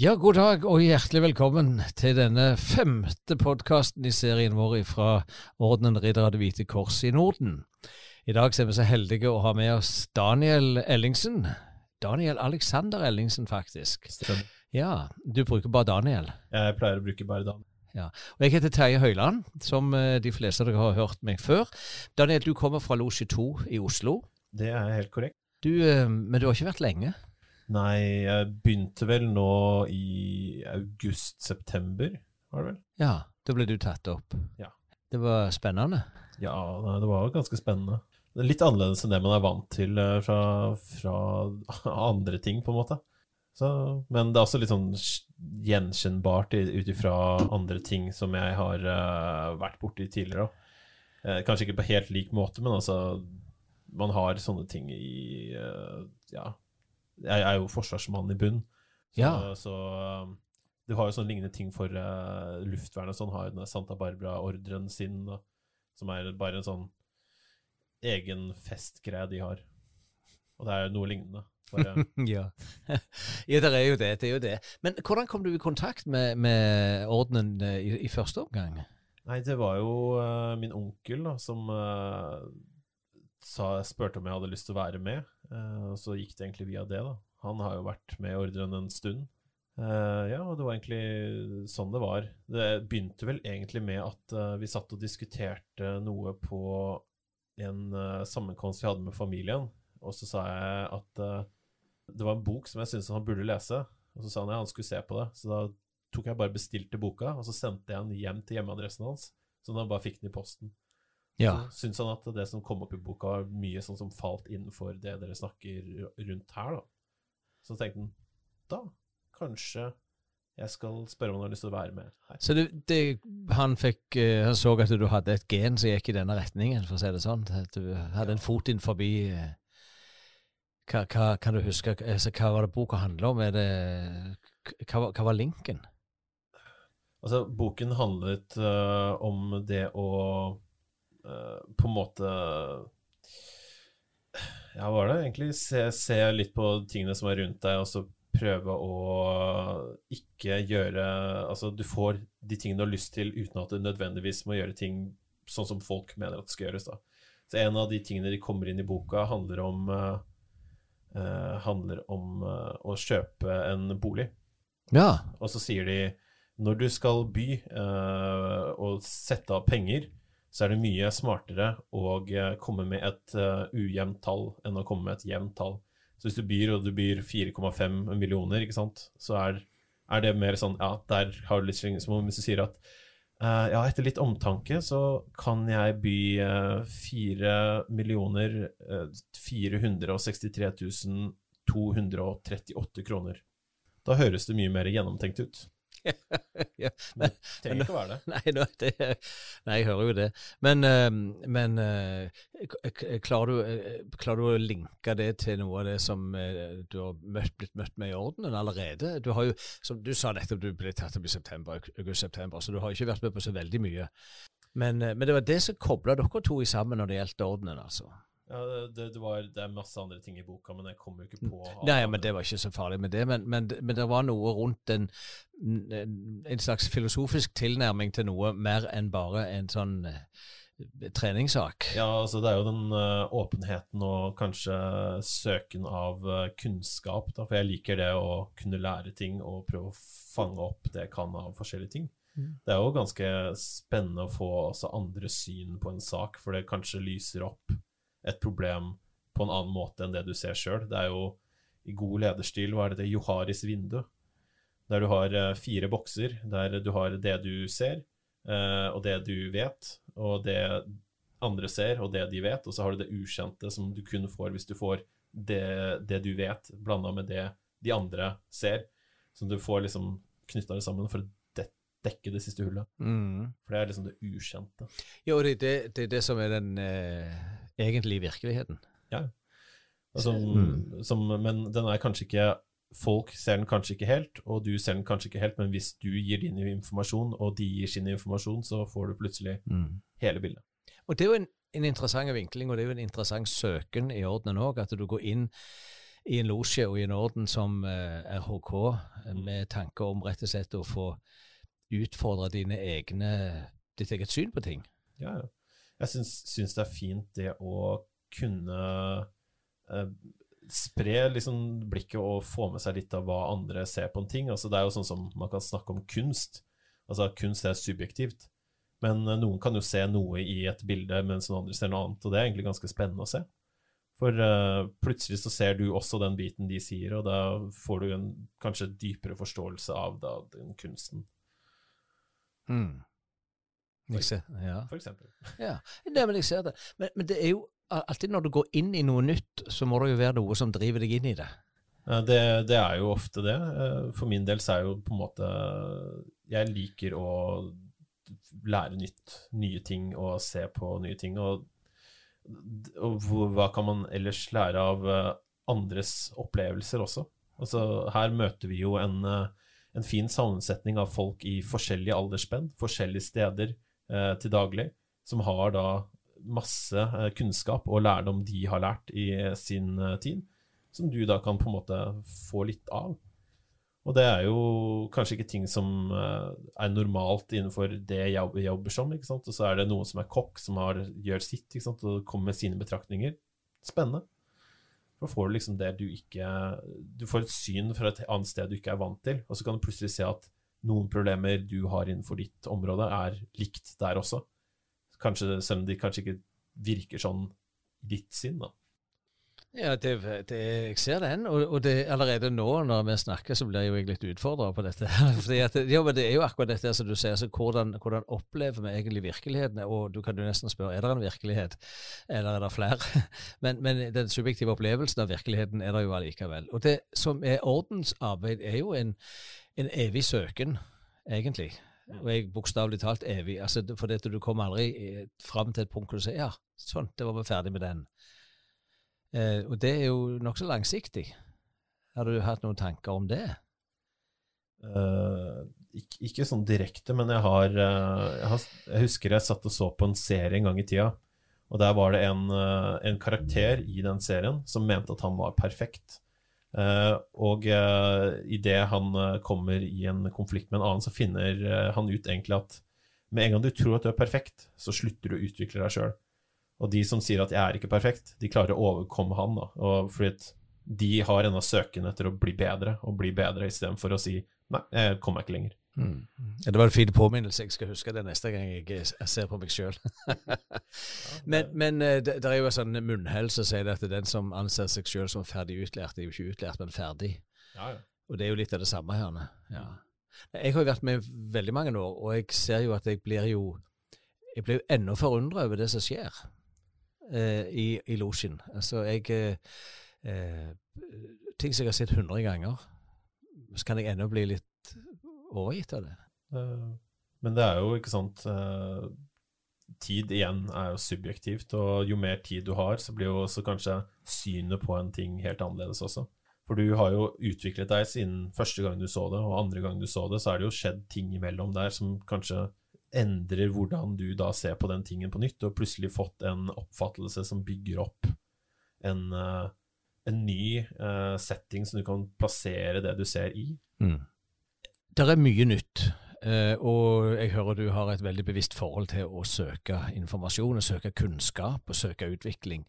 Ja, god dag og hjertelig velkommen til denne femte podkasten i serien vår fra Ordenen Ridder av Det hvite kors i Norden. I dag er vi så heldige å ha med oss Daniel Ellingsen. Daniel Alexander Ellingsen, faktisk. Stemmer. Ja, du bruker bare Daniel. Jeg pleier å bruke bare Daniel. Ja, og Jeg heter Terje Høiland, som eh, de fleste av dere har hørt meg før. Daniel, du kommer fra Losje 2 i Oslo. Det er helt korrekt. Du, eh, men du har ikke vært lenge? Nei, jeg begynte vel nå i august-september, var det vel? Ja, da ble du tatt opp. Ja. Det var spennende. Ja, det var ganske spennende. Det er litt annerledes enn det man er vant til eh, fra, fra andre ting, på en måte. Så, men det er også litt sånn gjenkjennbart ut ifra andre ting som jeg har uh, vært borti tidligere. Uh, kanskje ikke på helt lik måte, men altså Man har sånne ting i uh, Ja. Jeg er jo forsvarsmann i bunn, så, Ja. så um, du har jo sånne lignende ting for uh, luftvernet. Sånn har jo den Santa Barbara-ordren sin, da, som er bare en sånn egen festgreie de har. Og det er jo noe lignende. Bare, ja. ja, det er jo det. det er jo det. Men hvordan kom du i kontakt med, med ordenen eh, i, i første omgang? nei, det var jo uh, min onkel da, som uh, sa, spurte om jeg hadde lyst til å være med. Uh, og så gikk det egentlig via det, da. Han har jo vært med i ordren en stund. Uh, ja, og det var egentlig sånn det var. Det begynte vel egentlig med at uh, vi satt og diskuterte noe på en sammenkomst vi hadde med familien, og så sa jeg at det var en bok som jeg syntes han burde lese, og så sa han at han skulle se på det. Så da tok jeg bare bestilte boka, og så sendte jeg den hjem til hjemmeadressen hans, så han bare fikk den i posten. Ja. Så syntes han at det som kom opp i boka, var mye sånn som falt innenfor det dere snakker rundt her, da. Så tenkte han da kanskje jeg skal spørre om han har lyst til å være med her. Så det, det, han, fikk, eh, han så at du hadde et gen som gikk i denne retningen, for å si det sånn. At du hadde en fot inn forbi eh, hva, hva, Kan du huske altså, hva var det boka handla om? Er det, hva, hva var linken? Altså, boken handlet uh, om det å på en måte Ja, hva var det egentlig? Se, se litt på tingene som er rundt deg, og så prøve å ikke gjøre Altså, du får de tingene du har lyst til, uten at du nødvendigvis må gjøre ting sånn som folk mener at det skal gjøres, da. Så en av de tingene de kommer inn i boka, handler om øh, handler om uh, å kjøpe en bolig. Ja. Og så sier de når du skal by uh, og sette av penger, så er det mye smartere å eh, komme med et uh, ujevnt tall enn å komme med et jevnt tall. Så hvis du byr, og du byr 4,5 millioner, ikke sant, så er, er det mer sånn Ja, der har du litt slingring. Som om hvis du sier at uh, ja, etter litt omtanke så kan jeg by uh, 4 millioner uh, 463 238 kroner. Da høres det mye mer gjennomtenkt ut. Ja. Men det trenger ikke å være det. Nei, nå, det, nei, jeg hører jo det. Men, eh, men eh, k- klarer, du, eh, klarer du å linke det til noe av det som eh, du har møtt, blitt møtt med i ordenen allerede? Du har jo, som du sa nettopp, du ble tatt opp i september, august-september, så du har ikke vært med på så veldig mye. Men, eh, men det var det som kobla dere to i sammen når det gjaldt ordenen, altså? Ja, det, det, var, det er masse andre ting i boka, men jeg kommer jo ikke på alle Nei, men det var ikke så farlig med det. Men, men, men det var noe rundt en, en, en slags filosofisk tilnærming til noe mer enn bare en sånn eh, treningssak. Ja, altså det er jo den eh, åpenheten og kanskje søken av eh, kunnskap, da, for jeg liker det å kunne lære ting og prøve å fange opp det jeg kan av forskjellige ting. Mm. Det er jo ganske spennende å få også andre syn på en sak, for det kanskje lyser opp et problem på en annen måte enn det du ser sjøl. Det er jo i god lederstil, hva er det det Joharis vindu? Der du har eh, fire bokser, der du har det du ser, eh, og det du vet, og det andre ser, og det de vet, og så har du det ukjente som du kun får hvis du får det, det du vet, blanda med det de andre ser. Så du får liksom knytta det sammen for å dekke det siste hullet. Mm. For det er liksom det ukjente. Jo, det det, det, er det som er den eh, egentlige virkeligheten. Ja. Altså, Mm. som, men den er kanskje ikke Folk ser den kanskje ikke helt, og du ser den kanskje ikke helt, men hvis du gir din informasjon, og de gir sin informasjon, så får du plutselig Mm. hele bildet. Og det er jo en, en interessant vinkling, og det er jo en interessant søken i ordenen òg, at du går inn i en losje og i en orden som eh, RHK, Mm. med tanke om rett og slett å få utfordre dine egne, ditt eget syn på ting. Ja, ja. Jeg syns, syns det er fint det å kunne eh, spre liksom blikket og få med seg litt av hva andre ser på en ting. Altså, det er jo sånn som man kan snakke om kunst. Altså, kunst er subjektivt. Men eh, noen kan jo se noe i et bilde, mens noen andre ser noe annet. Og det er egentlig ganske spennende å se. For uh, plutselig så ser du også den biten de sier, og da får du en kanskje dypere forståelse av da, den kunsten, Mm. Ser, ja. for eksempel. ja. Nei, men jeg ser det. Men, men det er jo alltid når du går inn i noe nytt, så må det jo være noe som driver deg inn i det. Det, det er jo ofte det. Eh, For min del så er jo på en måte Jeg liker å lære nytt, nye ting og se på nye ting. Og, og hva kan man ellers lære av eh, andres opplevelser også? Altså, her møter vi jo en, eh, en fin sammensetning av folk i forskjellige aldersspenn, forskjellige steder til daglig, som har da masse eh, kunnskap og lærdom de har lært i sin eh, tid som du da kan på en måte få litt av. Og det er jo kanskje ikke ting som eh, er normalt innenfor det jeg jobber som, ikke sant? og så er det noen som er kokk, som har, gjør sitt, ikke sant? og kommer med sine betraktninger. Spennende. Da får du liksom det du ikke Du får et syn fra et annet sted du ikke er vant til, og så kan du plutselig se at noen problemer du har innenfor ditt område, er likt der også. Kanskje, selv om de kanskje ikke virker sånn i ditt sinn, da. Ja, det, det, jeg ser den, og, og det, allerede nå når vi snakker, så blir jeg jo jeg litt utfordra på dette. Fordi at, ja, men Det er jo akkurat dette som du sier, altså hvordan, hvordan opplever vi egentlig virkeligheten? Og du kan jo nesten spørre er det en virkelighet, eller er det flere? Men, men den subjektive opplevelsen av virkeligheten er det jo allikevel. Og det som er ordensarbeid, er jo en, en evig søken, egentlig. Og jeg bokstavelig talt evig. altså For dette, du kommer aldri eh, fram til et punkt hvor du sier ja, sånn, det var vi ferdig med den. Eh, og det er jo nokså langsiktig. Har du hatt noen tanker om det? Uh, ikke, ikke sånn direkte, men jeg har, uh, jeg har Jeg husker jeg satt og så på en serie en gang i tida, og der var det en, uh, en karakter i den serien som mente at han var perfekt. Uh, og uh, idet han uh, kommer i en konflikt med en annen, så finner eh, han ut egentlig at med en gang du tror at du er perfekt, så slutter du å utvikle deg sjøl. Og de som sier at 'jeg er ikke perfekt', de klarer å overkomme han. da, og fordi de har ennå søken etter å bli bedre, og bli bedre istedenfor å si 'nei, jeg kommer ikke lenger'. Mm. Det var en fin påminnelse. Jeg skal huske det neste gang jeg, ser på meg sjøl. men men eh, det, det er jo en sånn munnhell som sier at den som anser seg sjøl som ferdig utlært, er jo ikke utlært, men ferdig. Ja, ja. Og det er jo litt av det samme her. Ja. Jeg har jo vært med veldig mange år, og jeg ser jo at jeg blir jo jeg blir jo enda forundra over det som skjer eh, i, i losjen. Altså, jeg eh, eh, Ting som jeg har sett hundre ganger, så kan jeg ennå bli litt overgitt av det. Eh, Men det er jo, ikke sant eh, Tid igjen er jo subjektivt, og jo mer tid du har, så blir jo også kanskje synet på en ting helt annerledes også. For du har jo utviklet deg siden første gang du så det, og andre gang du så det, så er det jo skjedd ting imellom der som kanskje endrer hvordan du da ser på den tingen på nytt, og plutselig fått en oppfattelse som bygger opp en, eh, en ny setting som du kan plassere det du ser i. Det er mye nytt, eh, og jeg hører du har et veldig bevisst forhold til å søke informasjon, og søke kunnskap og søke utvikling.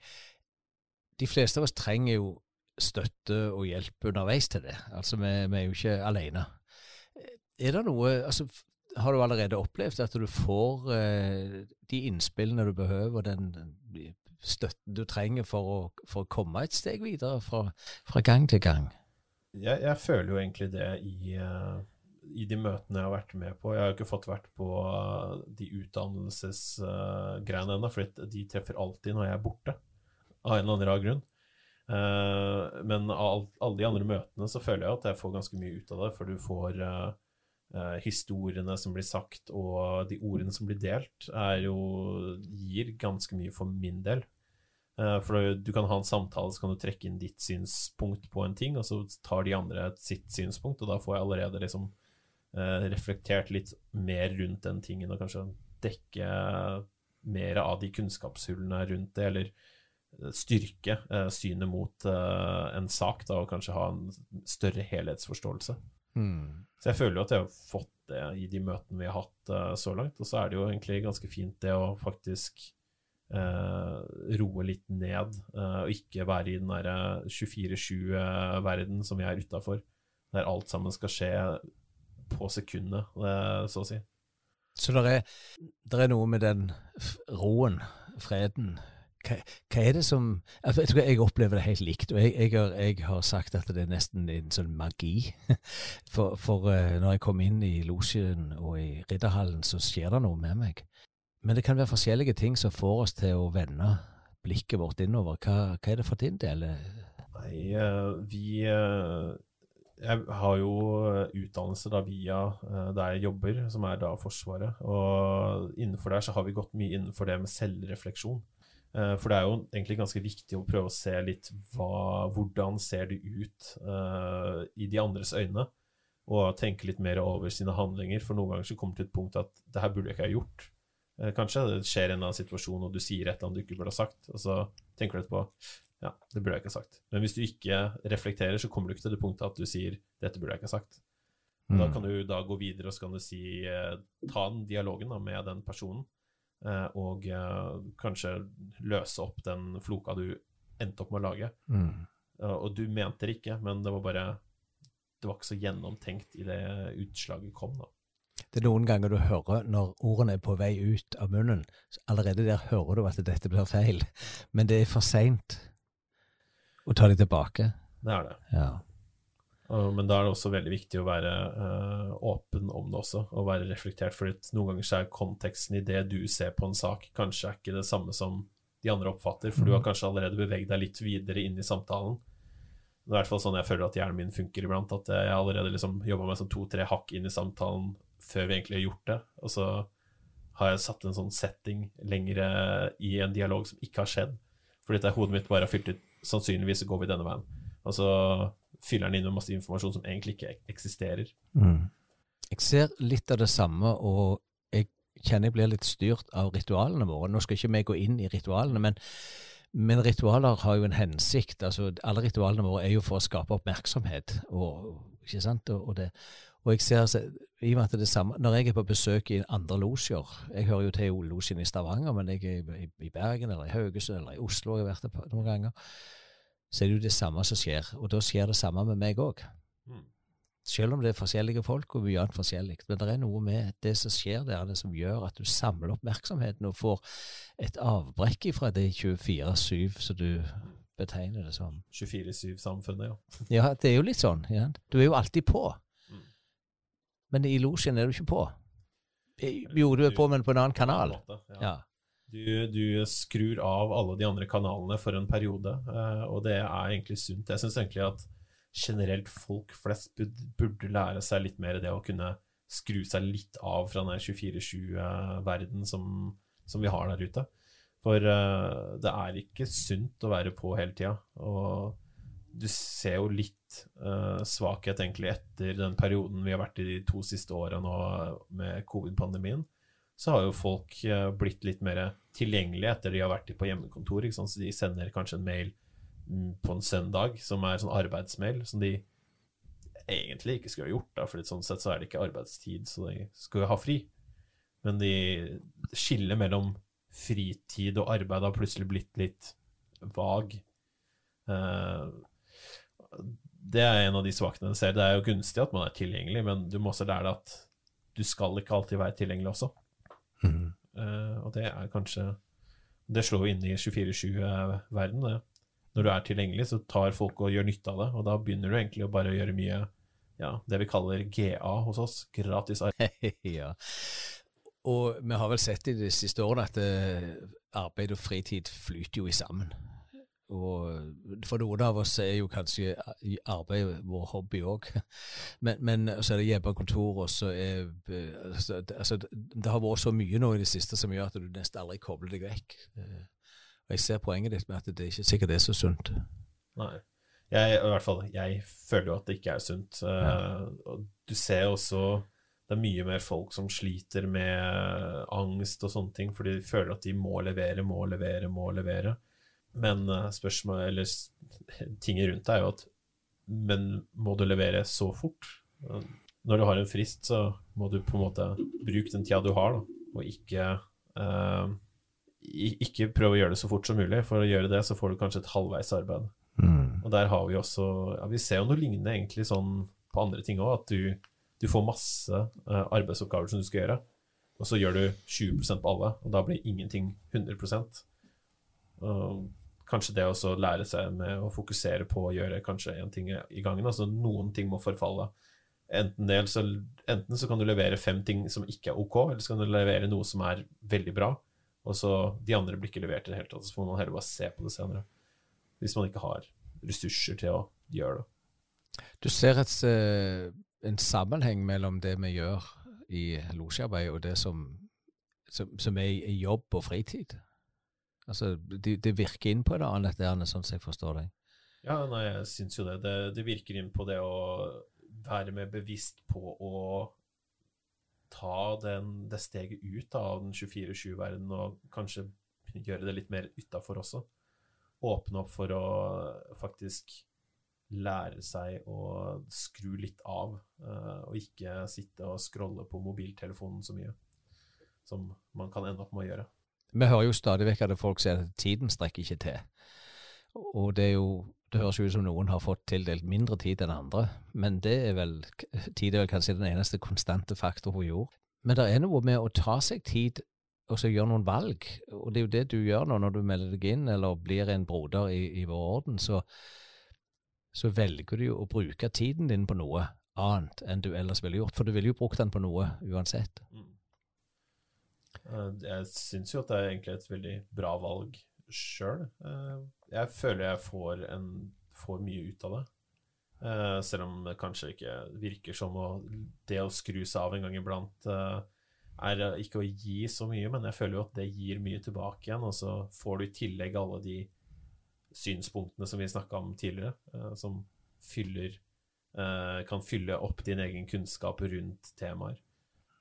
De fleste av oss trenger jo støtte og hjelp underveis til det. Altså, vi, vi er jo ikke alene. Er det noe altså, Har du allerede opplevd at du får eh, de innspillene du behøver, den den støtten du trenger for å, for å komme et steg videre fra, fra gang til gang? jeg, jeg føler jo egentlig det i, eh, i de møtene jeg har vært med på. Jeg har jo ikke fått vært på eh, de utdannelsesgreiene ennå, for de treffer alltid når jeg er borte, av en eller annen rar grunn. Eh, men av alle de andre møtene så føler jeg at jeg får ganske mye ut av det, for du får eh, historiene som blir sagt, og de ordene som blir delt, er jo, gir ganske mye for min del. For du kan ha en samtale, så kan du trekke inn ditt synspunkt på en ting, og så tar de andre sitt synspunkt, og da får jeg allerede liksom reflektert litt mer rundt den tingen, og kanskje dekke mer av de kunnskapshullene rundt det, eller styrke uh, synet mot uh, en sak, da, og kanskje ha en større helhetsforståelse. Mm. Så jeg føler jo at jeg har fått det i de møtene vi har hatt uh, så langt. Og så er det jo egentlig ganske fint det å faktisk roe litt ned, og ikke være i den derre 24-7-verden som vi er utafor, der alt sammen skal skje på sekundet, så å si. Så det er, er, noe med den roen, freden hva, hva, er det som altså, Jeg tror jeg opplever det helt likt. og jeg, jeg, har, jeg, har, sagt at det er nesten en sånn magi. For, for uh, når jeg kommer inn i losjen og i ridderhallen, så skjer det noe med meg. Men det kan være forskjellige ting som får oss til å vende blikket vårt innover. Hva, hva er det for din del? Nei, uh, vi jeg har jo eh, utdannelse da via uh, der jeg jobber, som er da Forsvaret. Og innenfor der så har vi gått mye innenfor det med selvrefleksjon. Uh, for det er jo egentlig ganske viktig å prøve å se litt hva, hvordan ser det ut uh, i de andres øyne. Og tenke litt mer over sine handlinger. For noen ganger så kommer det til et punkt at det her burde jeg ikke ha gjort. kanskje det skjer en eller annen situasjon, og du sier et eller annet du ikke burde ha sagt. Og så tenker du etterpå ja, det burde jeg ikke ha sagt. Men hvis du ikke reflekterer, så kommer du ikke til det punktet at du sier 'dette burde jeg ikke ha sagt'. Mm. Da kan du da gå videre og så kan du si eh, ta den dialogen da, med den personen, eh, og eh, kanskje løse opp den floka du endte opp med å lage. Mm. og du mente det ikke, men det var bare Det var ikke så gjennomtenkt i det utslaget kom, da. Det er noen ganger du hører når ordene er på vei ut av munnen, allerede der hører du at dette blir feil, men det er for seint. Og ta de tilbake. Det er det. Ja. men da er det også veldig viktig å være uh, åpen om det også, og være reflektert. For noen ganger så er konteksten i det du ser på en sak, kanskje er ikke det samme som de andre oppfatter, for mm. du har kanskje allerede beveget deg litt videre inn i samtalen. Det er i hvert fall sånn jeg føler at hjernen min funker iblant. At jeg allerede liksom jobba meg sånn to-tre hakk inn i samtalen før vi egentlig har gjort det. Og så har jeg satt en sånn setting lengre i en dialog som ikke har skjedd. Fordi at hodet mitt bare har fylt ut sannsynligvis går vi denne veien. Og så fyller den inn med masse informasjon som egentlig ikke eksisterer. Mm. Jeg ser litt av det samme, og jeg kjenner jeg blir litt styrt av ritualene våre. Nå skal ikke vi gå inn i ritualene, men, men ritualer har jo en hensikt. altså Alle ritualene våre er jo for å skape oppmerksomhet. og, ikke sant? og, og det og jeg ser, i og med at det er samme, Når jeg er på besøk i andre losjer Jeg hører jo til losjen i Stavanger, men jeg er i, i Bergen eller i Haugesund eller i Oslo jeg har vært det noen ganger. Så er det jo det samme som skjer. Og da skjer det samme med meg òg. Mm. Selv om det er forskjellige folk og mye annet forskjellig. Men det er noe med det som skjer der, det som gjør at du samler oppmerksomheten og får et avbrekk fra det 24-7 som du betegner det som. 24-7-samfunnet, ja. ja, det er jo litt sånn. Ja. Du er jo alltid på. Men i losjen er du ikke på. Jo, du er på, men på en annen kanal. Ja. Du, du, skrur av alle de andre kanalene for en periode, eh, og det er egentlig sunt. Jeg syns egentlig at generelt folk flest burde lære seg litt mer det å kunne skru seg litt av fra den 24-7-verden som, som, vi har der ute. For uh, det er ikke sunt å være på hele tida. Og du ser jo litt uh, svakhet egentlig etter den perioden vi har vært i de to siste åra nå med covid-pandemien. Så har jo folk uh, blitt litt mer tilgjengelige etter de har vært på hjemmekontor. Så de sender kanskje en mail mm, på en søndag som er sånn arbeidsmail, som de egentlig ikke skulle ha gjort, da, for sånn sett så er det ikke arbeidstid, så de skulle ha fri. Men de skillet mellom fritid og arbeid har plutselig blitt litt vag. Uh, det er en av de svakhetene jeg ser. Det er jo gunstig at man er tilgjengelig, men du må også lære deg at du skal ikke alltid være tilgjengelig også. Mm. Uh, og det er kanskje Det slår jo inn i 24-7-verden. Når du er tilgjengelig, så tar folk og gjør nytte av det, og da begynner du egentlig å bare gjøre mye ja, det vi kaller GA hos oss. Gratis arbeid. ja. Og vi har vel sett i de siste årene at uh, arbeid og fritid flyter jo i sammen. Og for noen av oss er jo kanskje arbeid vår hobby òg. Men, men, så er det hjemmekontor, og så er altså, altså, Det har vært så mye nå i det siste som gjør at du nesten aldri kobler deg vekk. Eh, og jeg ser poenget ditt med at det ikke sikkert er så sunt. Nei. Jeg, i hvert fall, jeg føler jo at det ikke er sunt. Eh, ja. du ser også det er mye mer folk som sliter med angst og sånne ting, fordi de føler at de må levere, må levere, må levere. Men uh, spørsmålet, eller tinget rundt det, er jo at Men må du levere så fort? Når du har en frist, så må du på en måte bruke den tida du har, da, og ikke eh, ikke prøve å gjøre det så fort som mulig. For å gjøre det, så får du kanskje et halvveis arbeid. Mm. Og der har vi også ja, Vi ser jo noe lignende egentlig sånn på andre ting òg, at du, du, får masse eh, arbeidsoppgaver som du skal gjøre, og så gjør du 20% på alle, og da blir ingenting 100 og Kanskje det å lære seg med å fokusere på å gjøre kanskje én ting i gangen. altså Noen ting må forfalle. Enten, det, så, enten så kan du levere fem ting som ikke er ok, eller så kan du levere noe som er veldig bra, og så de andre blir ikke levert i det hele tatt. Så får man heller bare se på det senere. Hvis man ikke har ressurser til å gjøre det. Du ser et, eh, en sammenheng mellom det vi gjør i losjearbeid, og det som, som, som er i jobb og fritid? Altså, det, de virker inn på det annet der, sånn som jeg forstår deg? Ja, nei, jeg syns jo det. det. det. virker inn på det å være mer bevisst på å ta den, det steget ut av den 24-7-verdenen og kanskje gjøre det litt mer utafor også. Åpne opp for å faktisk lære seg å skru litt av, uh, og ikke sitte og scrolle på mobiltelefonen så mye som man kan ende opp med å gjøre. Vi hører jo stadig vekk at folk sier at tiden strekker ikke til. Og det er jo det høres ut som noen har fått tildelt mindre tid enn andre, men det er vel, tid er vel kanskje den eneste konstante faktor hun gjorde. Men det er noe med å ta seg tid og så gjøre noen valg, og det er jo det du gjør nå når du melder deg inn eller blir en broder i, i vår orden, så, så velger du jo å bruke tiden din på noe annet enn du ellers ville gjort, for du ville jo brukt den på noe uansett. Mm. Eh, jeg syns jo at det er egentlig et veldig bra valg sjøl. Eh, jeg føler jeg får, en, får mye ut av det. Uh, selv om det kanskje ikke virker som å, det å skru seg av en gang iblant er ikke å gi så mye, men jeg føler jo at det gir mye tilbake igjen. Og så får du i tillegg alle de synspunktene som vi snakka om tidligere, som fyller, kan fylle opp din egen kunnskap rundt temaer.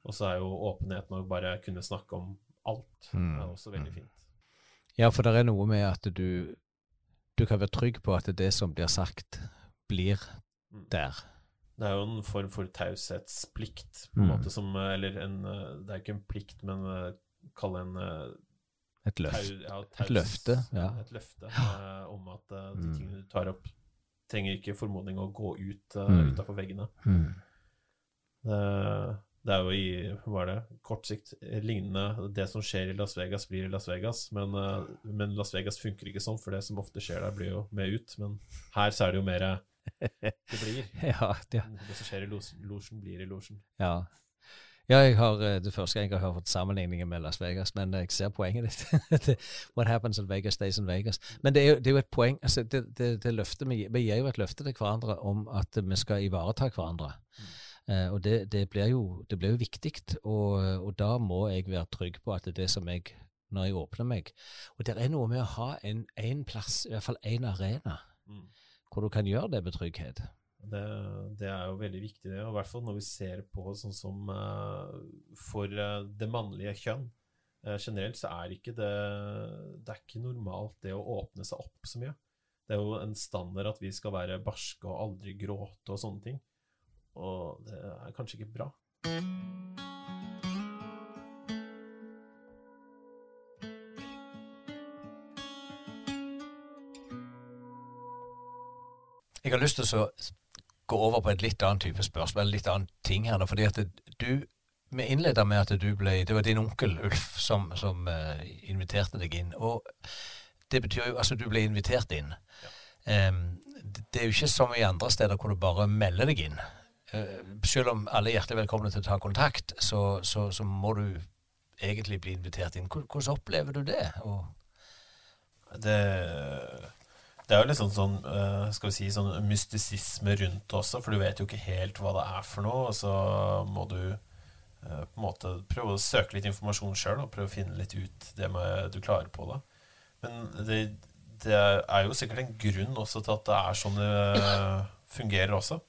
Og så er jo åpenheten å bare kunne snakke om alt mm. er også veldig fint. Ja, for det er noe med at du, du kan være trygg på at det som blir sagt, blir mm. der. Det er jo en form for taushetsplikt, på en mm. måte som Eller en Det er ikke en plikt, men kall det en et, løft. tau, ja, taus, et løfte. Ja. Et løfte uh, om at uh, de mm. tingene du tar opp, trenger ikke formodning å gå ut uh, mm. utafor veggene. Mm. Det, det er jo i hva er det, kort sikt lignende Det som skjer i Las Vegas, blir i Las Vegas. Men, uh, men, Las Vegas funker ikke sånn, for det som ofte skjer der, blir jo med ut. Men her så er det jo mer det blir. ja, det, det som skjer i losjen, blir i losjen. Ja. ja. jeg har eh, det første gang jeg har fått sammenligninger med Las Vegas, men jeg ser poenget ditt. What happens in Vegas stays in Vegas. Men det er jo, det er jo et poeng. altså det, det, det løftet vi, vi gir jo et løfte til hverandre om at vi skal ivareta hverandre. Mm. Eh, og det, det, blir jo, det blir jo viktig, og, og, da må jeg være trygg på at det er det som jeg når jeg åpner meg Og det er noe med å ha en, en plass, i hvert fall en arena, mm. hvor du kan gjøre det med trygghet. Det, det, er jo veldig viktig, det. Og i hvert fall når vi ser på sånn som uh, for uh, det mannlige kjønn. Uh, generelt så er ikke det Det er ikke normalt det å åpne seg opp så mye. Det er jo en standard at vi skal være barske og aldri gråte og sånne ting. Og det er kanskje ikke bra. Jeg har lyst til å gå over på et litt annet type spørsmål, en litt annen ting her. fordi at du, Vi innleda med at du ble Det var din onkel Ulf som, som uh, inviterte deg inn. Og det betyr jo Altså, du ble invitert inn. Ja. Um, det er jo ikke som i andre steder hvor du bare melder deg inn. Eh, selv om alle er hjertelig velkomne til å ta kontakt, så, så, så må du egentlig bli invitert inn. Hvordan opplever du det? det? det, er jo litt sånn, sånn, eh, skal vi si, sånn mystisisme rundt det også, for du vet jo ikke helt hva det er for noe. Og så må du eh, på en måte prøve å søke litt informasjon sjøl og prøve å finne litt ut det med, du klarer på. da. Men det, det er jo sikkert en grunn også til at det er sånn det fungerer også.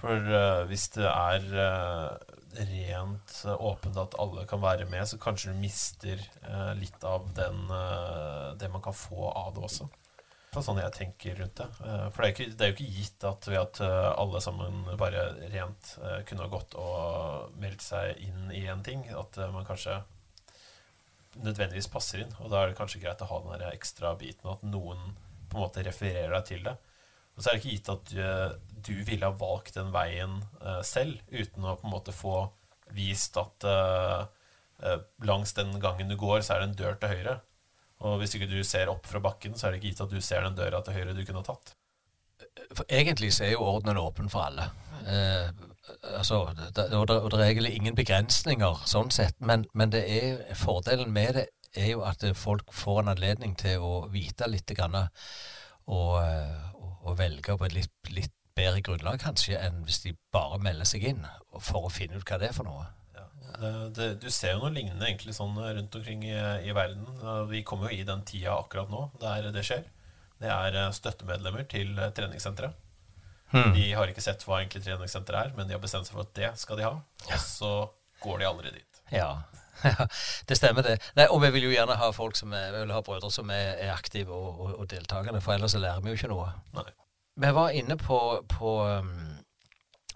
For uh, hvis det er uh, rent uh, åpent at alle kan være med, så kanskje du mister litt av den, det man kan få av det også. Det er sånn jeg tenker rundt det. for det er, ikke, det er, jo ikke gitt at ved at alle sammen bare rent kunne ha gått og meldt seg inn i en ting, at man kanskje nødvendigvis passer inn. Og da er det kanskje greit å ha den der ekstra biten, at noen på en måte refererer deg til det. Og så er det ikke gitt at du, ville ha valgt den veien uh, selv, uten å på en måte få vist at uh, uh, langs den gangen du går, så er det en dør til høyre. Og hvis ikke du ser opp fra bakken, så er det ikke gitt at du ser den døra til høyre du kunne ha tatt. For egentlig så er jo ordenen åpen for alle. Eh, altså, og, det, og er egentlig ingen begrensninger sånn sett, men, men det er, fordelen med det er jo at folk får en anledning til å vite litt grann, og, og velge på et litt, litt, bedre grunnlag kanskje enn hvis de bare melder seg inn for å finne ut hva det er for noe. Ja, det, det, du ser jo noe lignende egentlig sånn rundt omkring i, i, verden. Vi kommer jo i den tida akkurat nå der det skjer. Det er eh, støttemedlemmer til treningssentre. Hmm. De har ikke sett hva egentlig treningssenteret er, men de har bestemt seg for at det skal de ha. Og så går de aldri dit. Ja, det stemmer, det. Nei, og vi vil jo gjerne ha folk som er, vi vil ha brødre som er, er aktive og, og, og deltakende, for ellers så lærer vi jo ikke noe. Nei. Vi var inne på, på, um,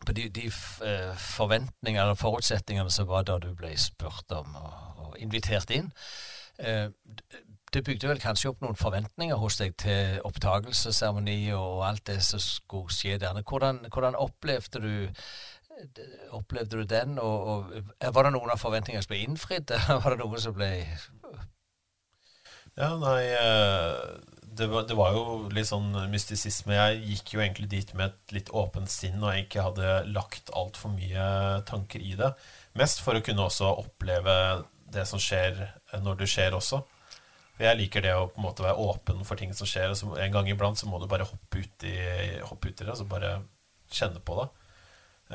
på de, de eh, forventningene eller forutsetningene som var da du ble spurt om og, og invitert inn. Eh, det bygde vel kanskje opp noen forventninger hos deg til opptakelsesseremoni og alt det som skulle skje der. Hvordan, hvordan opplevde du Opplevde du den, og, og, var det noen av forventningene som ble innfridd, eller var det noen som ble Ja, nei eh, det var, det var, jo litt sånn mystisisme. Jeg gikk jo egentlig dit med et litt åpent sinn, og jeg ikke hadde lagt altfor mye tanker i det. Mest for å kunne også oppleve det som skjer eh, når det skjer også. For jeg liker det å på en måte være åpen for ting som skjer. Og en gang iblant så må du bare hoppe ut i, ut det, altså så bare kjenne på det.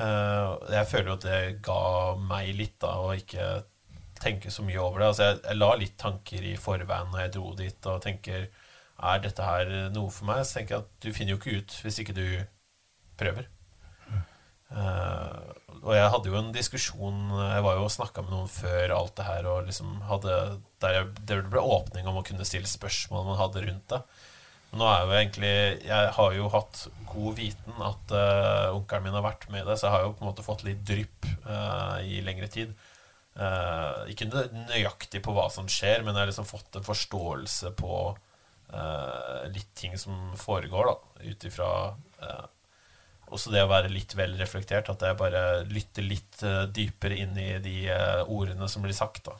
Uh, jeg føler jo at det ga meg litt, da, å ikke tenke så mye over det. Altså jeg, jeg la litt tanker i forveien når jeg dro dit, og tenker er dette her noe for meg? Så tenker jeg at du finner jo ikke ut hvis ikke du prøver. Uh, og jeg hadde jo en diskusjon Jeg var jo og snakka med noen før alt det her, og liksom hadde der, jeg, det ble åpning om å kunne stille spørsmål man hadde rundt det. Men nå er jo egentlig Jeg har jo hatt god viten at uh, onkelen min har vært med i det, så jeg har jo på en måte fått litt drypp uh, i lengre tid. Uh, ikke nøyaktig på hva som skjer, men jeg har liksom fått en forståelse på litt ting som foregår, da, ut ifra uh, også det å være litt vel reflektert, at jeg bare lytter litt uh, dypere inn i de ordene som blir sagt. da.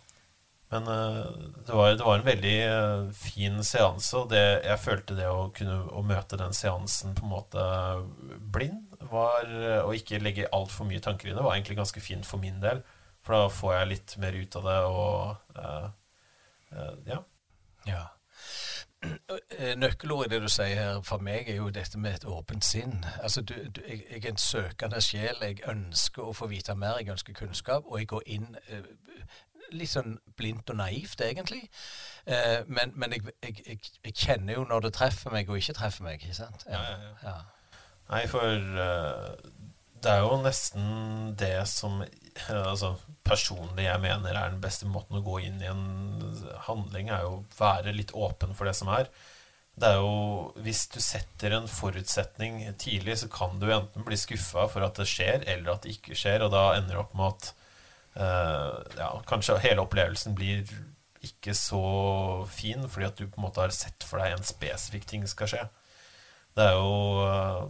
Men det var, det, var, en veldig fin seanse, og det, jeg følte det å kunne å møte den seansen på en måte blind, var, og ikke legge altfor mye tanker i det, var egentlig ganske fint for min del. For da får jeg litt mer ut av det, og ja. ja. Eh, nøkkelordet i det du sier her, for meg er jo dette med et åpent sinn. Altså, du, du, jeg, jeg, er en søkende sjel. Jeg ønsker å få vite mer, jeg ønsker kunnskap. Og jeg går inn eh, litt sånn blindt og naivt, egentlig. Eh, men, men jeg, jeg, jeg, kjenner jo når det treffer meg og ikke treffer meg. ikke sant? Ja, ja, ja. Nei, for det er jo nesten det som altså, personlig jeg mener er den beste måten å gå inn i en handling, er jo være litt åpen for det som er. Det er jo, Hvis du setter en forutsetning tidlig, så kan du enten bli skuffa for at det skjer, eller at det ikke skjer, og da ender det opp med at uh, ja, kanskje hele opplevelsen blir ikke så fin, fordi at du på en måte har sett for deg en spesifikk ting skal skje. Det er jo uh,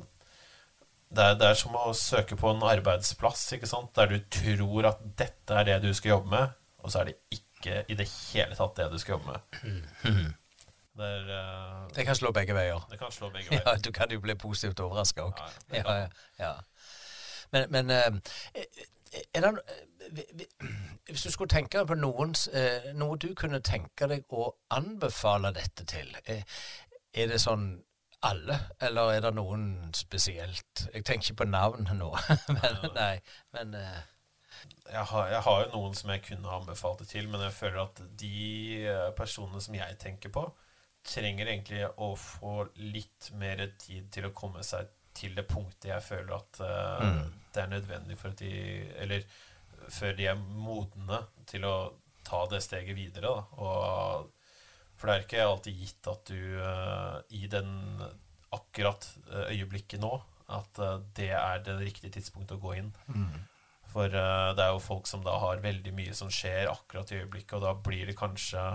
det er, det er, som å søke på en arbeidsplass der du tror at dette er det du skal jobbe med, og så er det ikke i det hele tatt det du skal jobbe med. Det, er, uh, det kan slå begge veier. Det kan slå begge veier. Ja, Du kan jo bli positivt overraska òg. Ja, ja, Men, men uh, det Hvis du skulle tenke på noens, noe du kunne tenke deg å anbefale dette til, er det sånn alle, eller er det noen spesielt? Jeg tenker ikke på navn nå, men nei, men uh... jeg, har, jeg, har, jo noen som jeg kunne anbefalt det til, men jeg føler at de eh, personene som jeg tenker på, trenger egentlig å få litt mer tid til å komme seg til det punktet jeg føler at uh, mm. det er nødvendig for at de Eller før de er modne til å ta det steget videre. Da. Og, for det er ikke alltid gitt at du uh, i den akkurat øyeblikket nå at uh, det er det riktige tidspunktet å gå inn. Mm. For uh, det er jo folk som da har veldig mye som skjer akkurat i øyeblikket, og da blir det kanskje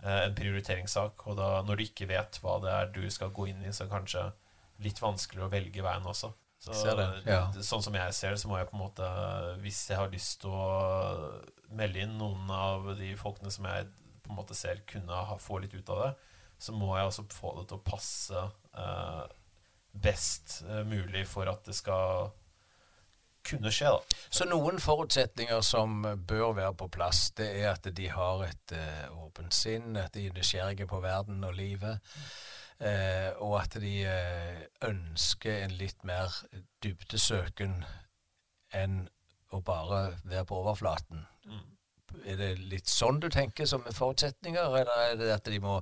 en prioriteringssak. Og da, når du ikke vet hva det er du skal gå inn i, så er det kanskje litt vanskeligere å velge veien også. Så, ja. Sånn som jeg ser det, så må jeg på en måte Hvis jeg har lyst til å melde inn noen av de folkene som jeg på en måte selv kunne ha, få litt ut av det, så må jeg også få det til å passe eh, best uh, mulig for at det skal kunne skje. da. Så noen forutsetninger som bør være på plass, det er at de har et uh, åpent sinn, at de er nysgjerrige på verden og livet. Uh, og at de uh, ønsker en litt mer dybdesøken enn å bare være på overflaten. Er det litt sånn du tenker som forutsetninger, eller er det at de må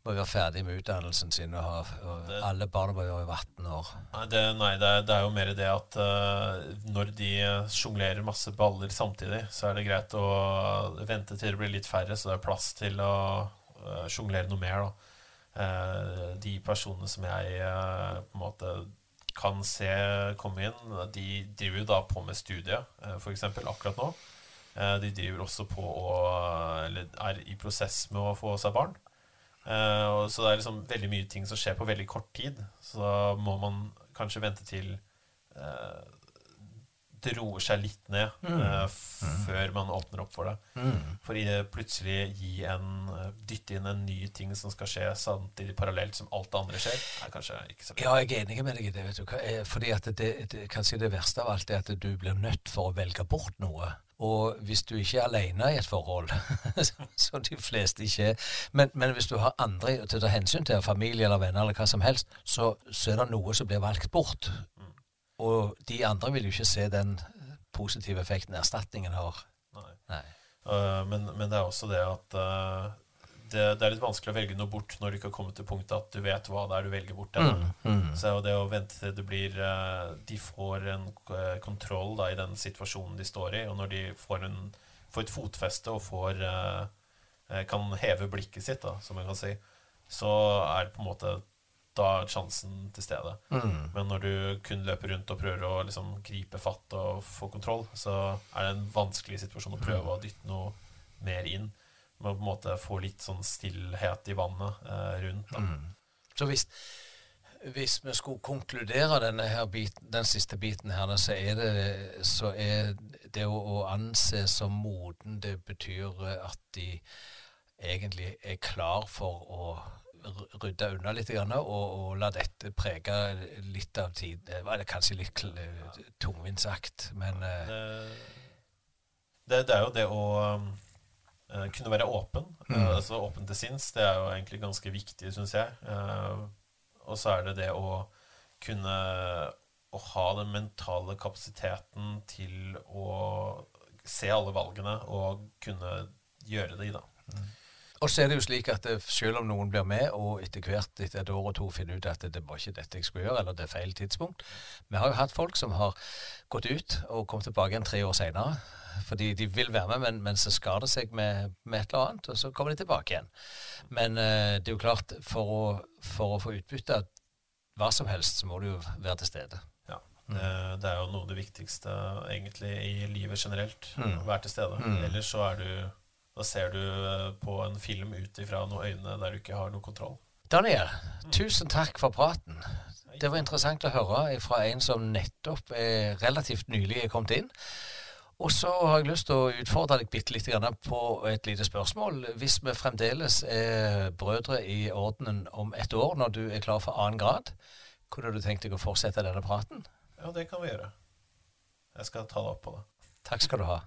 må være ferdig med utdannelsen sin, og, ha, og det, alle barna må være 18 år. Nei, det, nei, det, er, det er, jo mer det at uh, når de sjonglerer masse baller samtidig, så er det greit å vente til det blir litt færre, så det er plass til å uh, sjonglere noe mer. Uh, de personene som jeg på en måte kan se komme inn, de driver jo da på med studiet, f.eks. akkurat nå. De driver også på å Eller er i prosess med å få seg barn. Uh, så det er liksom veldig mye ting som skjer på veldig kort tid. Så da må man kanskje vente til det roer seg litt ned mm. uh, før man åpner opp for det. Mm. For i plutselig gi en, dytte inn en ny ting som skal skje samtidig parallelt som alt det andre skjer, er kanskje ikke så bra. Ja, jeg er enig med deg i det. vet du. Fordi at det, det, kanskje det verste av alt er at du blir nødt for å velge bort noe. Og hvis du ikke er alene i et forhold, som de fleste ikke er men, men, hvis du har andre til å ta hensyn til, familie eller venner eller hva som helst, så, så er det noe som blir valgt bort. Og de andre vil jo ikke se den positive effekten erstatningen har. Nei. Nei. Uh, men, men, det er også det at uh, det, det, er litt vanskelig å velge noe bort når du ikke har kommet til punktet at du vet hva det er du velger bort. Mm, mm. Så det å vente til det blir uh, De får en kontroll da, i den situasjonen de står i, og når de får, en, får et fotfeste og får kan heve blikket sitt, da, som man kan si, så er det på en måte da er sjansen til stede. Mm. Men når du kun løper rundt og prøver å liksom, gripe fatt og få kontroll, så er det en vanskelig situasjon å prøve å dytte noe mer inn må på en måte få litt sånn stillhet i vannet eh, rundt. Mm. Så hvis, hvis, vi skulle konkludere denne her biten, den siste biten her, så er det, så er det å, å anse som moden, det betyr at de egentlig er klar for å rydde unna litt og, og, la dette prege litt av tid. Det var kanskje litt tungvint sagt, men det, det, det, er jo det å Uh, kunne være åpen. Mm. Uh, altså Åpen til sinns. Det er jo egentlig ganske viktig, syns jeg. Uh, og så er det det å kunne å ha den mentale kapasiteten til å se alle valgene og kunne gjøre de, da. Mm. Og så er det jo slik at selv om noen blir med, og etter hvert etter et år og to finner ut at det var ikke dette jeg skulle gjøre, eller det er feil tidspunkt Vi har jo hatt folk som har gått ut og kommet tilbake igjen tre år seinere fordi de vil være med, men, men så skader det seg med, med, et eller annet, og så kommer de tilbake igjen. Men uh, det er jo klart, for å, for å få utbytte av hva som helst, så må du jo være til stede. Ja, det, det, er jo noe av det viktigste egentlig i livet generelt. Mm. Å være til stede. Mm. Ellers så er du Da ser du eh, på en film ut ifra noen øyne der du ikke har noe kontroll. Daniel, mm. tusen takk for praten. Det var interessant å høre fra en som nettopp er relativt nylig er kommet inn. Og så har jeg lyst til å utfordre deg bitte litt på et lite spørsmål. Hvis vi fremdeles er brødre i ordenen om et år, når du er klar for annen grad, kunne du tenkt deg å fortsette denne praten? Ja, det kan vi gjøre. Jeg skal ta det opp på det. Takk skal du ha.